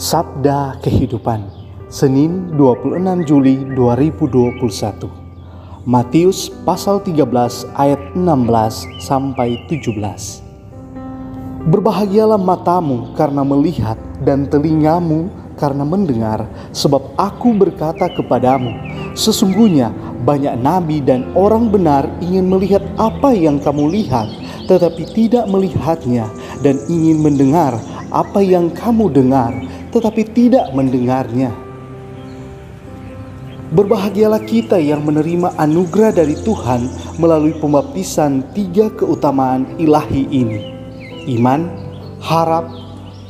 Sabda Kehidupan Senin 26 Juli 2021 Matius pasal 13 ayat 16 sampai 17 Berbahagialah matamu karena melihat dan telingamu karena mendengar sebab aku berkata kepadamu sesungguhnya banyak nabi dan orang benar ingin melihat apa yang kamu lihat tetapi tidak melihatnya dan ingin mendengar apa yang kamu dengar tetapi tidak mendengarnya. Berbahagialah kita yang menerima anugerah dari Tuhan melalui pembaptisan tiga keutamaan ilahi ini: iman, harap,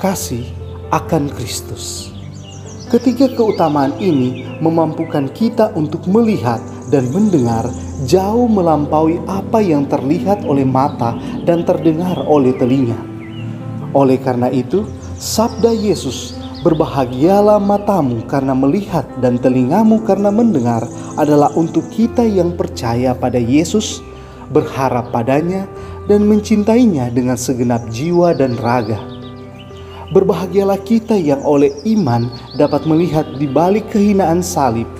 kasih akan Kristus. Ketiga keutamaan ini memampukan kita untuk melihat dan mendengar jauh melampaui apa yang terlihat oleh mata dan terdengar oleh telinga. Oleh karena itu, sabda Yesus Berbahagialah matamu karena melihat dan telingamu karena mendengar adalah untuk kita yang percaya pada Yesus, berharap padanya, dan mencintainya dengan segenap jiwa dan raga. Berbahagialah kita yang oleh iman dapat melihat di balik kehinaan salib,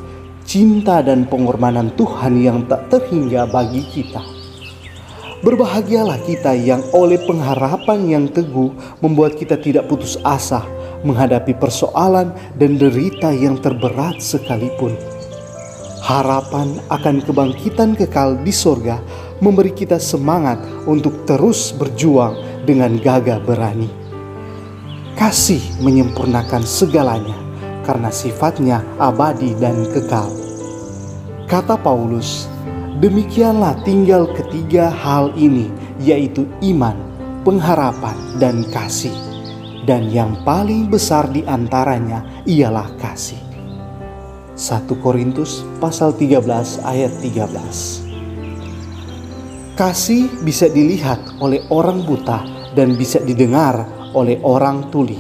cinta dan pengorbanan Tuhan yang tak terhingga bagi kita. Berbahagialah kita yang oleh pengharapan yang teguh membuat kita tidak putus asa, menghadapi persoalan dan derita yang terberat sekalipun. Harapan akan kebangkitan kekal di sorga memberi kita semangat untuk terus berjuang dengan gagah berani. Kasih menyempurnakan segalanya karena sifatnya abadi dan kekal. Kata Paulus, demikianlah tinggal ketiga hal ini, yaitu iman, pengharapan, dan kasih dan yang paling besar di antaranya ialah kasih. 1 Korintus pasal 13 ayat 13. Kasih bisa dilihat oleh orang buta dan bisa didengar oleh orang tuli.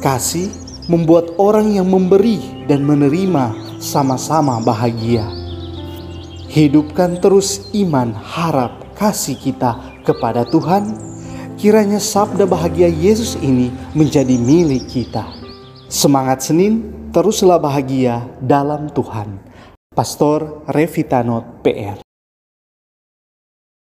Kasih membuat orang yang memberi dan menerima sama-sama bahagia. Hidupkan terus iman, harap, kasih kita kepada Tuhan Kiranya sabda bahagia Yesus ini menjadi milik kita. Semangat Senin, teruslah bahagia dalam Tuhan. Pastor Revitanot PR